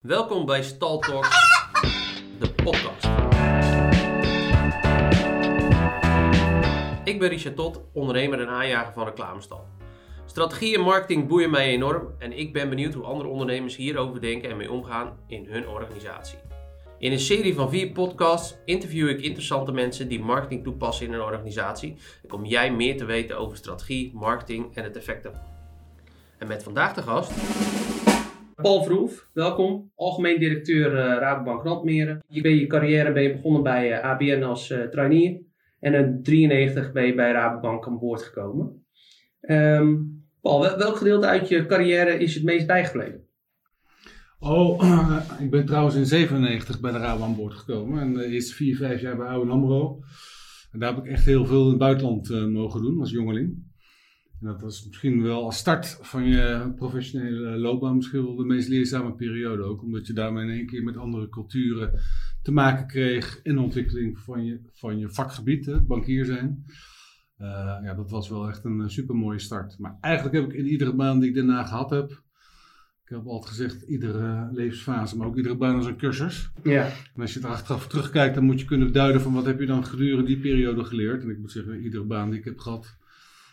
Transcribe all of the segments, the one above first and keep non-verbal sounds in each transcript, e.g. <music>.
Welkom bij Stal Talks, de podcast. Ik ben Richard Tot, ondernemer en aanjager van Reclamestal. Strategie en marketing boeien mij enorm en ik ben benieuwd hoe andere ondernemers hierover denken en mee omgaan in hun organisatie. In een serie van vier podcasts interview ik interessante mensen die marketing toepassen in hun organisatie en kom jij meer te weten over strategie, marketing en het effect ervan. En met vandaag de gast Paul Vroef, welkom. Algemeen directeur uh, Rabobank Randmeren. Je ben je carrière ben je begonnen bij uh, ABN als uh, trainee. En in 93 ben je bij Rabobank aan boord gekomen. Um, Paul, welk gedeelte uit je carrière is het meest bijgebleven? Oh, <clears throat> ik ben trouwens in 97 bij de Rabo aan boord gekomen. En de vier, vijf jaar bij Oude Amro. En daar heb ik echt heel veel in het buitenland mogen doen als jongeling. En dat was misschien wel als start van je professionele loopbaan misschien wel de meest leerzame periode ook. Omdat je daarmee in één keer met andere culturen te maken kreeg in de ontwikkeling van je, van je vakgebied, hè, bankier zijn. Uh, ja, dat was wel echt een super mooie start. Maar eigenlijk heb ik in iedere baan die ik daarna gehad heb, ik heb altijd gezegd, iedere levensfase, maar ook iedere baan als een cursus. Ja. En als je er achteraf terugkijkt, dan moet je kunnen duiden van wat heb je dan gedurende die periode geleerd. En ik moet zeggen, iedere baan die ik heb gehad,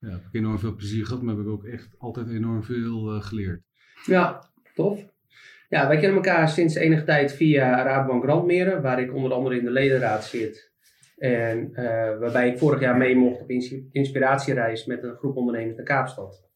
ja, heb ik enorm veel plezier gehad, maar heb ik ook echt altijd enorm veel uh, geleerd. Ja, tof. Ja, wij kennen elkaar sinds enige tijd via Rabobank Randmeren, waar ik onder andere in de ledenraad zit. En uh, waarbij ik vorig jaar mee mocht op inspiratiereis met een groep ondernemers naar Kaapstad.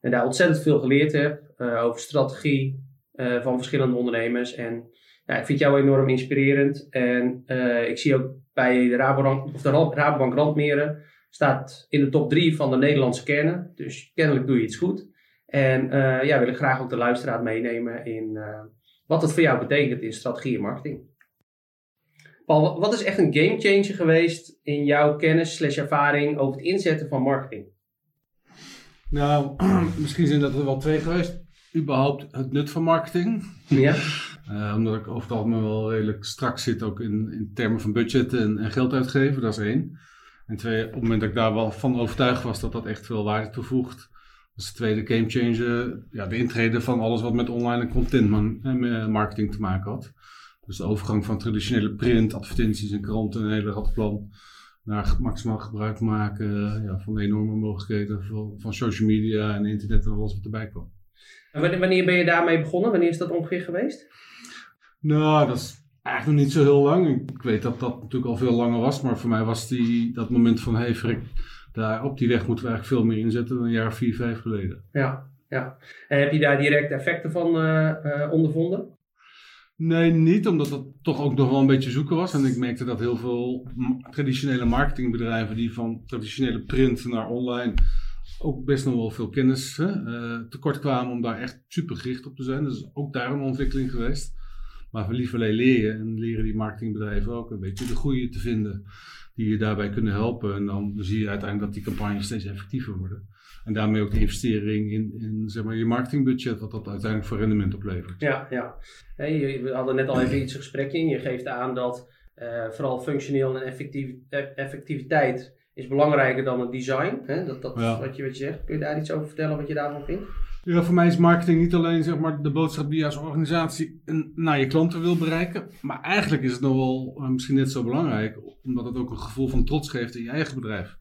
En daar ontzettend veel geleerd heb uh, over strategie van verschillende ondernemers. En ja, ik vind jou enorm inspirerend. En ik zie ook bij de Rabobank, of de Rabobank Randmeren Staat in de top 3 van de Nederlandse kernen. Dus kennelijk doe je iets goed. En uh, ja, wil ik graag ook de luisteraar meenemen in uh, wat het voor jou betekent in strategie en marketing. Paul, wat is echt een gamechanger geweest in jouw kennis slash ervaring over het inzetten van marketing? Nou, <clears throat> misschien zijn dat er wel twee geweest. Überhaupt het nut van marketing. Ja. Uh, <laughs> omdat ik over het algemeen wel redelijk strak zit ook in, in termen van budget en, en geld uitgeven, dat is één. En twee, op het moment dat ik daar wel van overtuigd was dat dat echt veel waarde toevoegt, was de tweede gamechanger ja, de intrede van alles wat met online en content eh, marketing te maken had. Dus de overgang van traditionele print, advertenties en kranten, een hele ratplan, naar maximaal gebruik maken ja, van de enorme mogelijkheden van, van social media en internet en alles wat erbij kwam. En wanneer ben je daarmee begonnen? Wanneer is dat ongeveer geweest? Nou, dat is Eigenlijk nog niet zo heel lang. Ik weet dat dat natuurlijk al veel langer was, maar voor mij was die, dat moment van hey Frik, daar op die weg moeten we eigenlijk veel meer inzetten dan een jaar vier, vijf geleden. Ja, ja. En heb je daar direct effecten van uh, ondervonden? Nee, niet, omdat dat toch ook nog wel een beetje zoeken was. En ik merkte dat heel veel traditionele marketingbedrijven die van traditionele print naar online ook best nog wel veel kennis uh, tekort kwamen om daar echt super gericht op te zijn. Dus ook daar een ontwikkeling geweest. Maar van lieverlee leren en leren die marketingbedrijven ook een beetje de goede te vinden die je daarbij kunnen helpen. En dan zie je uiteindelijk dat die campagnes steeds effectiever worden. En daarmee ook de investering in, in zeg maar, je marketingbudget, wat dat uiteindelijk voor rendement oplevert. Ja, ja. Hey, we hadden net al even iets gesprek in. Je geeft aan dat uh, vooral functioneel en effectief, effectiviteit is belangrijker dan het design. Hè? Dat, dat ja. wat, je, wat je zegt. Kun je daar iets over vertellen wat je daarvan vindt? Ja, voor mij is marketing niet alleen zeg maar, de boodschap die je als organisatie naar je klanten wil bereiken. Maar eigenlijk is het nog wel uh, misschien net zo belangrijk, omdat het ook een gevoel van trots geeft in je eigen bedrijf.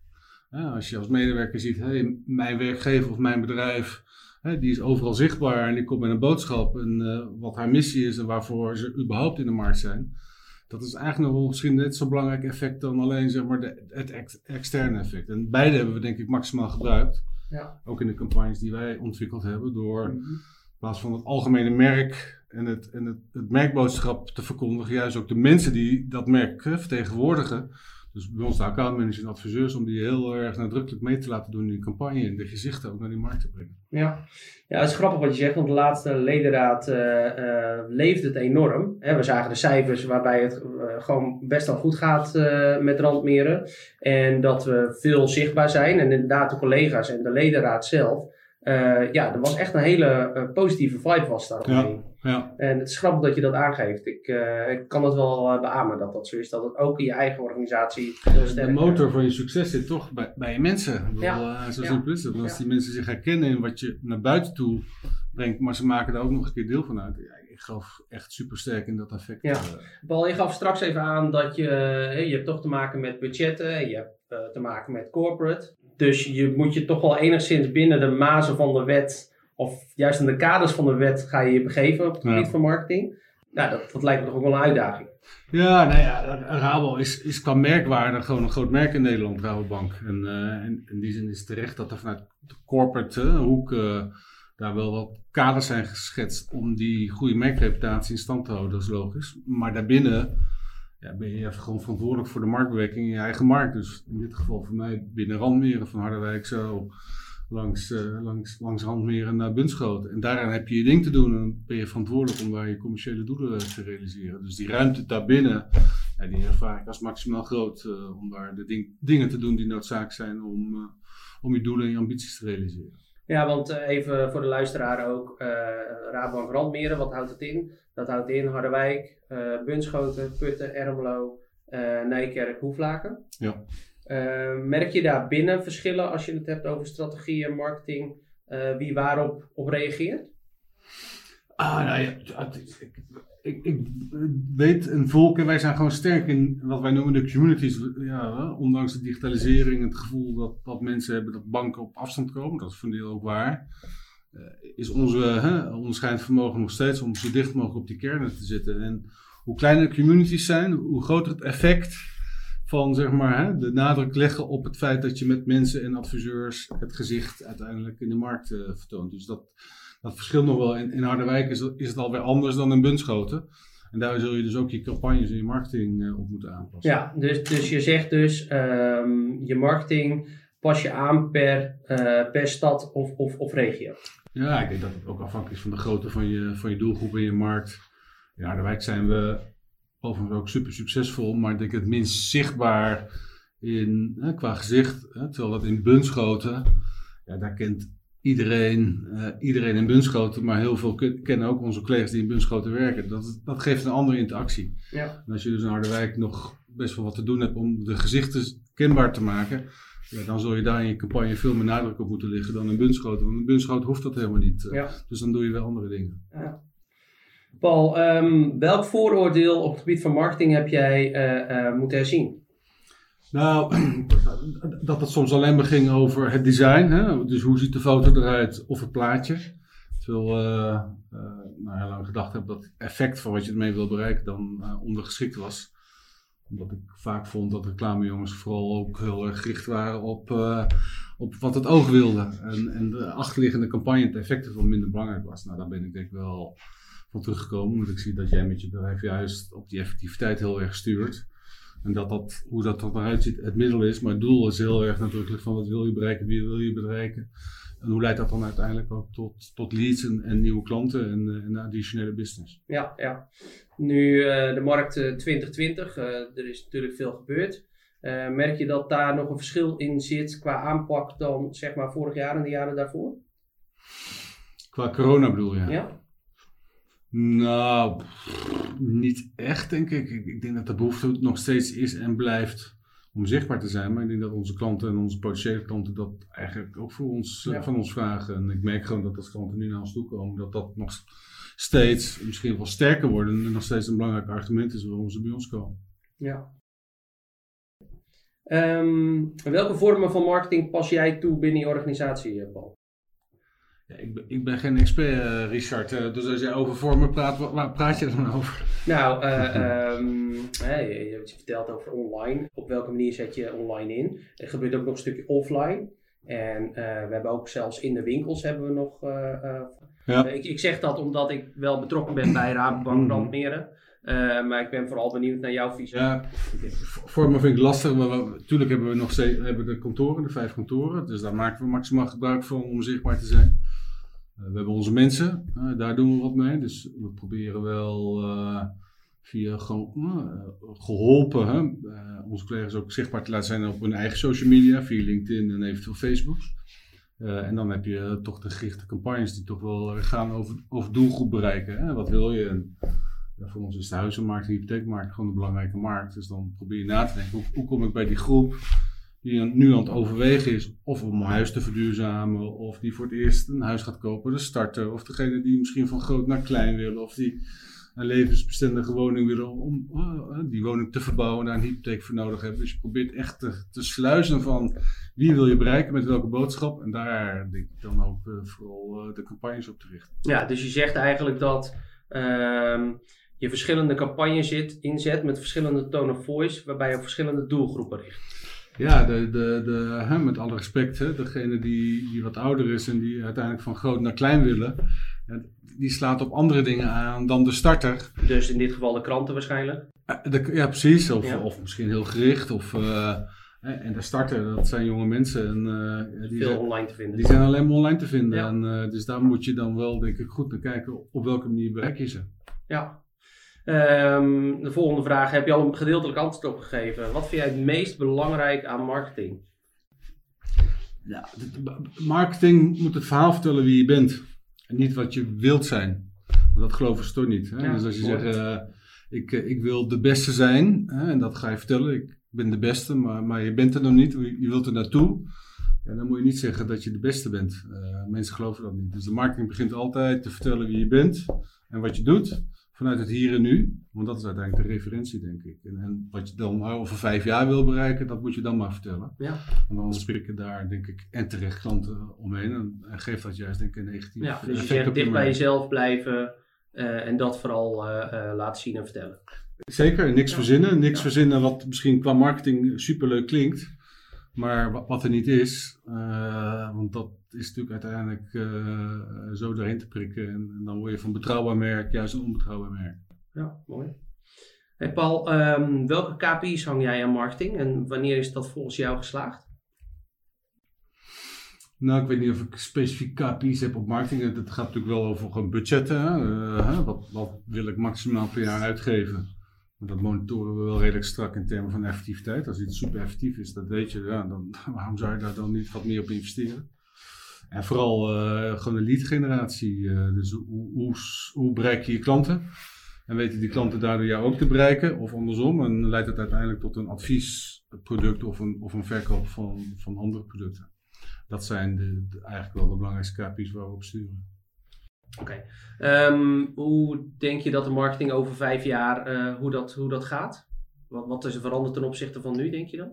als je als medewerker ziet, hey, mijn werkgever of mijn bedrijf, die is overal zichtbaar en die komt met een boodschap en uh, wat haar missie is en waarvoor ze überhaupt in de markt zijn. Dat is eigenlijk nog wel misschien net zo belangrijk effect dan alleen zeg maar, de, het externe effect. En beide hebben we denk ik maximaal gebruikt. Ja. Ook in de campagnes die wij ontwikkeld hebben, door mhm. in plaats van het algemene merk en, het, en het, het merkboodschap te verkondigen, juist ook de mensen die dat merk vertegenwoordigen. Dus bij ons de accountmanagers en adviseurs, om die heel erg nadrukkelijk mee te laten doen in die campagne en de gezichten ook naar die markt te brengen. Ja, ja het is grappig wat je zegt, want de laatste ledenraad uh, uh, leeft het enorm. Hè, we zagen de cijfers waarbij het uh, gewoon best wel goed gaat met randmeren. En dat we veel zichtbaar zijn. En inderdaad de collega's en de ledenraad zelf ja, er was echt een hele positieve vibe was daar ja, ja. En het is grappig dat je dat aangeeft. Ik, uh, ik kan het wel beamen dat dat zo is. Dat het ook in je eigen organisatie De motor van je succes zit toch bij, bij je mensen. Ja. zo simpel is het. Als die mensen zich herkennen in wat je naar buiten toe brengt, maar ze maken daar ook nog een keer deel van uit. geloof echt super sterk in dat effect. Ja. Paul, je gaf straks even aan dat je, je hebt toch te maken met budgetten en je hebt te maken met corporate. Dus je moet je toch wel enigszins binnen de mazen van de wet, of juist in de kaders van de wet, ga je je begeven op het gebied van marketing. Nou, dat, dat lijkt me toch ook wel een uitdaging. Ja, nou ja, Rabo is, is qua merkwaarde gewoon een groot merk in Nederland, Rabobank. En uh, in die zin is terecht dat er vanuit de corporate uh, hoek uh, daar wel wat kaders zijn geschetst om die goede merkreputatie in stand te houden, dat is logisch. Maar daarbinnen ja, ben je even gewoon verantwoordelijk voor de marktbewerking in je eigen markt. Dus in dit geval voor mij binnen Randmeren van Harderwijk zo langs, uh, langs, langs Randmeren naar Bunschoten. En daaraan heb je je ding te doen en ben je verantwoordelijk om daar je commerciële doelen te realiseren. Dus die ruimte daarbinnen, ja, die ervaar ik als maximaal groot uh, om daar de ding, dingen te doen die noodzakelijk zijn om, uh, om je doelen en je ambities te realiseren. Ja, want even voor de luisteraar ook, Raadbank Randmeren, wat houdt het in? Dat houdt in Harderwijk, Bunschoten, Putten, Ermelo, Nijkerk, Hoeflaken. Ja. Uh, merk je daar binnen verschillen als je het hebt over strategie en marketing, uh, wie waarop op reageert? Ah, nou ja, ik, ik, ik, weet een volk en wij zijn gewoon sterk in wat wij noemen de communities. Ja, ondanks de digitalisering, het gevoel dat, dat mensen hebben dat banken op afstand komen, dat is van deel ook waar. Uh, is onze hè, vermogen nog steeds om zo dicht mogelijk op die kernen te zitten. En hoe kleiner de communities zijn, hoe groter het effect van zeg maar, hè, de nadruk leggen op het feit dat je met mensen en adviseurs het gezicht uiteindelijk in de markt uh, vertoont. Dus dat, dat verschilt nog wel. In, in Harderwijk is, is het alweer anders dan in Bunschoten. En daar zul je dus ook je campagnes en je marketing uh, op moeten aanpassen. Ja, dus, dus je zegt dus um, je marketing pas je aan per, uh, per stad of, of, of regio. Ja, ik denk dat het ook afhankelijk is van de grootte van je, van je doelgroep en je markt. In Harderwijk zijn we overigens ook super succesvol, maar ik denk het minst zichtbaar in, hè, qua gezicht. Hè, terwijl dat in Bunschoten, ja, daar kent iedereen, uh, iedereen in Bunschoten, maar heel veel kennen ook onze collega's die in Bunschoten werken. Dat, dat geeft een andere interactie. Ja. En als je dus in Harderwijk nog best wel wat te doen hebt om de gezichten kenbaar te maken, ja, dan zul je daar in je campagne veel meer nadruk op moeten liggen dan in Bunschoten. Want in Bunschoten hoeft dat helemaal niet. Ja. Dus dan doe je wel andere dingen. Ja. Paul, um, welk vooroordeel op het gebied van marketing heb jij uh, uh, moeten herzien? Nou, <clears throat> dat het soms alleen maar ging over het design. Hè? Dus hoe ziet de foto eruit of het plaatje. Terwijl uh, nou, heel lang gedacht heb dat het effect van wat je ermee wil bereiken dan ondergeschikt was. Omdat ik vaak vond dat reclamejongens vooral ook heel erg gericht waren op, op wat het oog wilde. En, en de achterliggende campagne, het effect ervan minder belangrijk was. Nou, daar ben ik denk ik wel van teruggekomen. Want ik zie dat jij met je bedrijf juist op die effectiviteit heel erg stuurt. En dat, dat hoe dat er eruit ziet het middel is. Maar het doel is heel erg nadrukkelijk van wat wil je bereiken, wie wil je bereiken. En hoe leidt dat dan uiteindelijk ook tot, tot leads en, en nieuwe klanten en, en additionele business? Ja, ja. Nu uh, de markt uh, 2020, uh, er is natuurlijk veel gebeurd. merk je dat daar nog een verschil in zit qua aanpak dan zeg maar vorig jaar en de jaren daarvoor? Qua corona bedoel je? Ja. Nou, niet echt denk ik. ik. denk dat de behoefte nog steeds is en blijft om zichtbaar te zijn. Maar ik denk dat onze klanten en onze potentiële klanten dat eigenlijk ook voor ons, ja. van ons vragen. En ik merk gewoon dat als klanten nu naar ons toe komen, dat dat nog steeds, misschien wel sterker worden en nog steeds een belangrijk argument is waarom ze bij ons komen. Ja. Um, welke vormen van marketing pas jij toe binnen je organisatie, Paul? Ik, ben, ik ben geen expert, uh, Richard. Uh, dus als jij over vormen praat, waar, praat je dan over? Nou, uh, um, hey, je hebt verteld over online. Op welke manier zet je online in? Er gebeurt ook nog een stukje offline. En we hebben ook zelfs in de winkels hebben we nog... ja. ik, ik zeg dat omdat ik wel betrokken ben bij Rabobank Brandmeren. Uh, maar ik ben vooral benieuwd naar jouw visie. Ja, vormen vind ik lastig. Maar natuurlijk hebben we nog steeds hebben de kantoren, de vijf kantoren. Dus daar maken we maximaal gebruik van om zichtbaar te zijn. Uh, we hebben onze mensen, uh, daar doen we wat mee. Dus we proberen wel via geholpen hè, onze collega's ook zichtbaar te laten zijn op hun eigen social media, via LinkedIn en eventueel Facebook. en dan heb je toch de gerichte campagnes die toch wel gaan over, doelgroep bereiken. Hè? Wat wil je? En, voor ons is de huizenmarkt en de hypotheekmarkt gewoon een belangrijke markt. Dus dan probeer je na te denken, hoe kom ik bij die groep? Die nu aan het overwegen is of om huis te verduurzamen, of die voor het eerst een huis gaat kopen, de starter, of degene die misschien van groot naar klein willen, of die een levensbestendige woning willen om uh, die woning te verbouwen, daar een hypotheek voor nodig hebben. Dus je probeert echt te, sluizen van wie wil je bereiken met welke boodschap. En daar denk ik dan ook uh, vooral uh, de campagnes op te richten. Ja, dus je zegt eigenlijk dat ehm, je verschillende campagnes inzet met verschillende tone of voice, waarbij je op verschillende doelgroepen richt. Ja, de, de, de, hè, met alle respect, hè, degene die, die wat ouder is en die uiteindelijk van groot naar klein willen, die slaat op andere dingen aan dan de starter. Dus in dit geval de kranten waarschijnlijk? De, ja, precies. Of, ja. of misschien heel gericht. Of, uh, en de starter, dat zijn jonge mensen. En, uh, die Veel zijn, online te vinden. Die zijn alleen maar online te vinden. Ja. En, uh, dus daar moet je dan wel, denk ik, goed naar kijken op welke manier bereik je ze. Ja. Um, de volgende vraag heb je al een gedeeltelijk antwoord op gegeven. Wat vind jij het meest belangrijk aan marketing? Ja, marketing moet het verhaal vertellen wie je bent. En niet wat je wilt zijn. Want dat geloven ze toch niet. Hè? Ja, dus als je mooi. zegt, uh, ik, ik wil de beste zijn. Hè? En dat ga je vertellen. Ik ben de beste, maar, maar je bent er nog niet. Je wilt er naartoe. Ja, dan moet je niet zeggen dat je de beste bent. Uh, mensen geloven dat niet. Dus de marketing begint altijd te vertellen wie je bent. En wat je doet. Vanuit het hier en nu. Want dat is uiteindelijk de referentie, denk ik. En, en wat je dan over vijf jaar wil bereiken, dat moet je dan maar vertellen. Ja. Want anders prikken daar, denk ik, en terecht klanten omheen. En, en geeft dat juist, denk ik, een negatief Ja, dus je zegt dicht bij jezelf blijven uh, en dat vooral uh, uh, laten zien en vertellen. Zeker, niks Ja. verzinnen. Niks Ja. verzinnen wat misschien qua marketing superleuk klinkt. Maar wa- wat er niet is. eh, want dat is natuurlijk uiteindelijk eh, zo doorheen te prikken. En, en dan word je van betrouwbaar merk juist een onbetrouwbaar merk. Ja, mooi. Hey Paul, um, welke KPI's hang jij aan marketing en wanneer is dat volgens jou geslaagd? Nou, ik weet niet of ik specifiek KPI's heb op marketing. Het gaat natuurlijk wel over een budgetten. Uh, wat, wat wil ik maximaal per jaar uitgeven? Dat monitoren we wel redelijk strak in termen van effectiviteit. Als iets super effectief is, dat weet je, ja, dan, <laughs> waarom zou je daar dan niet wat meer op investeren? En vooral uh, gewoon de lead generatie. Uh, dus hoe, hoe, hoe bereik je je klanten? En weten die klanten daardoor jou ook te bereiken? Of andersom? En leidt het uiteindelijk tot een adviesproduct of een, of een verkoop van, van andere producten? Dat zijn de, eigenlijk wel de belangrijkste KPI's waar we op sturen. Oké. Um, hoe denk je dat de marketing over vijf jaar, uh, hoe, dat, hoe dat gaat? Wat, wat is er veranderd ten opzichte van nu, denk je dan?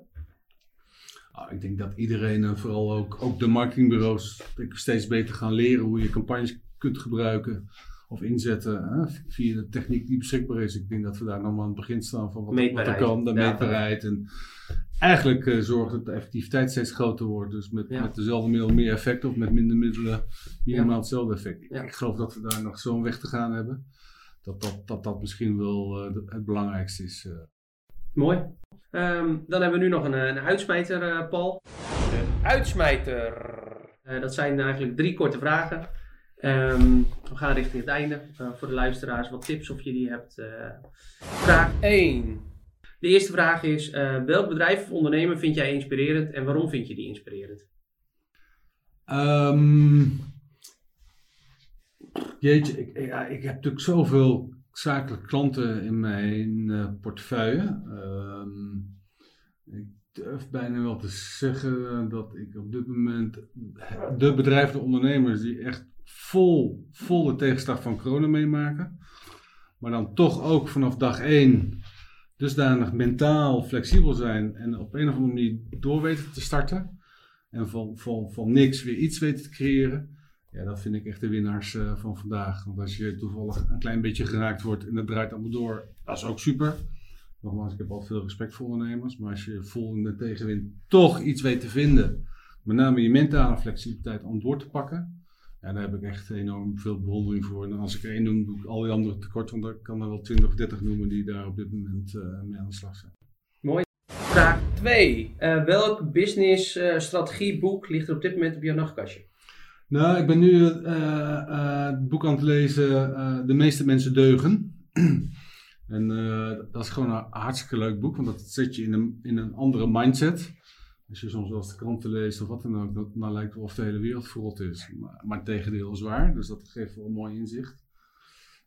Ah, ik denk dat iedereen, en vooral ook, ook de marketingbureaus, steeds beter gaan leren hoe je campagnes kunt gebruiken of inzetten hè, via de techniek die beschikbaar is. Ik denk dat we daar nog maar aan het begin staan van wat, wat er kan, de meetbaarheid. En eigenlijk uh, zorgt dat de effectiviteit steeds groter wordt. Dus met, ja. met dezelfde middelen meer effect of met minder middelen minimaal ja. hetzelfde effect. Ja. Ik geloof dat we daar nog zo'n weg te gaan hebben. Dat dat, dat, dat misschien wel uh, het belangrijkste is. Uh. Mooi. Um, dan hebben we nu nog een, een uitsmijter, uh, Paul. De uitsmijter. Uh, dat zijn eigenlijk drie korte vragen. Um, we gaan richting het einde. Uh, voor de luisteraars wat tips of je die hebt. Vraag 1. De eerste vraag is: welk bedrijf of ondernemer vind jij inspirerend en waarom vind je die inspirerend? Um, jeetje, ik, ja, ik heb natuurlijk zoveel zakelijke klanten in mijn uh, portefeuille. Um, ik durf bijna wel te zeggen dat ik op dit moment de bedrijven, de ondernemers die echt vol, vol de tegenslag van corona meemaken, maar dan toch ook vanaf dag één dusdanig mentaal flexibel zijn en op een of andere manier door weten te starten en van, van, van niks weer iets weten te creëren. Ja, dat vind ik echt de winnaars uh, van vandaag. Want als je toevallig een klein beetje geraakt wordt en het draait allemaal door, dat is ook super. Nogmaals, ik heb al veel respect voor ondernemers. Maar als je vol in tegenwind toch iets weet te vinden, met name je mentale flexibiliteit om door te pakken, ja, daar heb ik echt enorm veel bewondering voor. En als ik er één noem, doe ik al die andere tekort, want ik kan er wel 20 of 30 noemen die daar op dit moment uh, mee aan de slag zijn. Mooi. Vraag 2. Uh, welk business strategieboek ligt er op dit moment op jouw nachtkastje? Nou, ik ben nu uh, uh, het boek aan het lezen, uh, De meeste mensen deugen. <clears throat> en dat is gewoon een hartstikke leuk boek, want dat zet je in een, in een andere mindset. Als je soms wel eens de kranten leest of wat dan ook, dan, lijkt het of de hele wereld verrot is. Maar, maar het tegendeel is waar, dus dat geeft wel een mooi inzicht.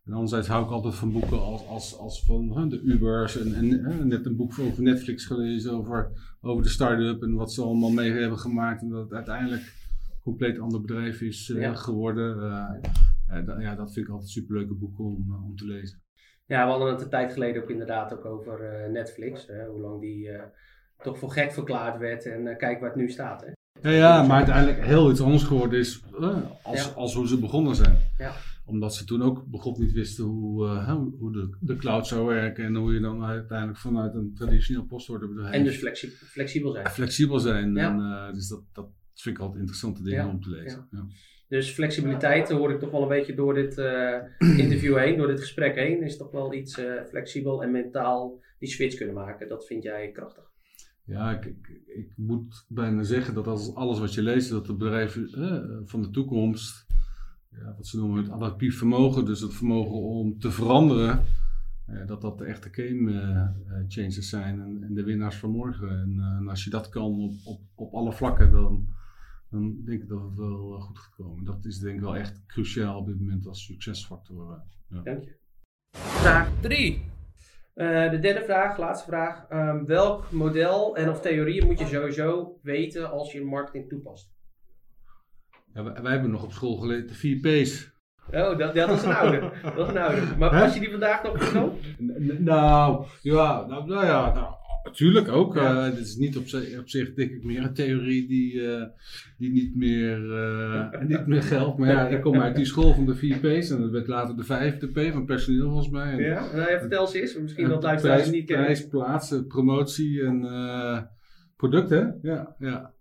En anderzijds hou ik altijd van boeken als, als, als van hè, de Ubers. En, en hè, net een boek over Netflix gelezen over, over de start-up en wat ze allemaal mee hebben gemaakt. En dat uiteindelijk compleet ander bedrijf is eh, Ja. geworden. Eh, eh, ja, dat vind ik altijd superleuke boeken om, om te lezen. Ja, we hadden het een tijd geleden ook inderdaad ook over Netflix. Hoe lang die toch voor gek verklaard werd. En kijk waar het nu staat. Hè. Ja, ja, maar uiteindelijk heel iets anders geworden is als, Ja. als hoe ze begonnen zijn. Ja. Omdat ze toen ook begon niet wisten hoe, hoe de, de cloud zou werken en hoe je dan uiteindelijk vanuit een traditioneel postorderbedrijf En dus flexi- flexibel zijn. flexibel zijn. Ja. En, dus dat, dat vind ik altijd interessante dingen Ja, om te lezen. Ja. Dus flexibiliteit hoor ik toch wel een beetje door dit eh, <clears throat> interview heen, door dit gesprek heen. Is toch wel iets eh, flexibel en mentaal die switch kunnen maken. Dat vind jij krachtig. Ja, ik, ik, ik moet bijna zeggen dat als alles wat je leest, dat de bedrijven eh, van de toekomst, ja, wat ze noemen het adaptief vermogen, dus het vermogen om te veranderen, eh, dat dat de echte game eh, changers zijn en, en de winnaars van morgen. En, en als je dat kan op, op, op alle vlakken, dan, dan denk ik dat het wel eh, goed gaat komen. Dat is denk ik wel echt cruciaal op dit moment als succesfactor. eh. Dank je. Vraag 3. de derde vraag, laatste vraag. Ehm, welk model en of theorieën moet je sowieso weten als je marketing toepast? Ja, wij, wij hebben nog op school geleerd de vier P's. Oh, dat, dat is een oude. Dat is een oude. Maar pas je die vandaag nog n- Nou, ja, nou, nou ja, nou, natuurlijk ook. Ja. Eh, dit is niet op, zi- op zich, denk ik, meer een theorie die, eh, die niet, meer, eh, niet meer geldt. Maar ja, ik kom uit die school van de 4 P's en dat werd later de vijfde P van personeel volgens mij. En, Ja? Nou, ja, vertel eens eens. Misschien en dat luisteraars niet kennen. prijs, plaats, eh, promotie en producten. Ja, ja.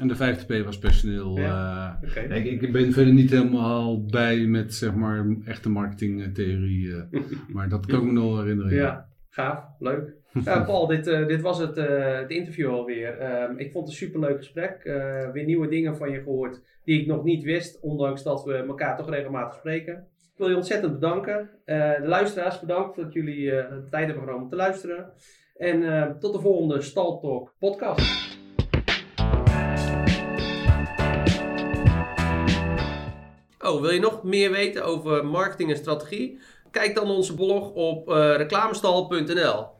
En de vijfde P was personeel. Ja. ik, ik ben verder niet helemaal bij met zeg maar echte marketingtheorie. <laughs> maar dat kan ik me nog herinneren. Ja, gaaf, leuk. <laughs> Ja, Paul, dit, eh, dit was het, eh, het interview alweer. Ehm, ik vond het een superleuk gesprek. Eh, weer nieuwe dingen van je gehoord die ik nog niet wist, ondanks dat we elkaar toch regelmatig spreken. Ik wil je ontzettend bedanken. De luisteraars bedankt dat jullie de tijd hebben genomen om te luisteren. En tot de volgende Stal Talk podcast. Oh, wil je nog meer weten over marketing en strategie? Kijk dan onze blog op eh, reclamestal.nl.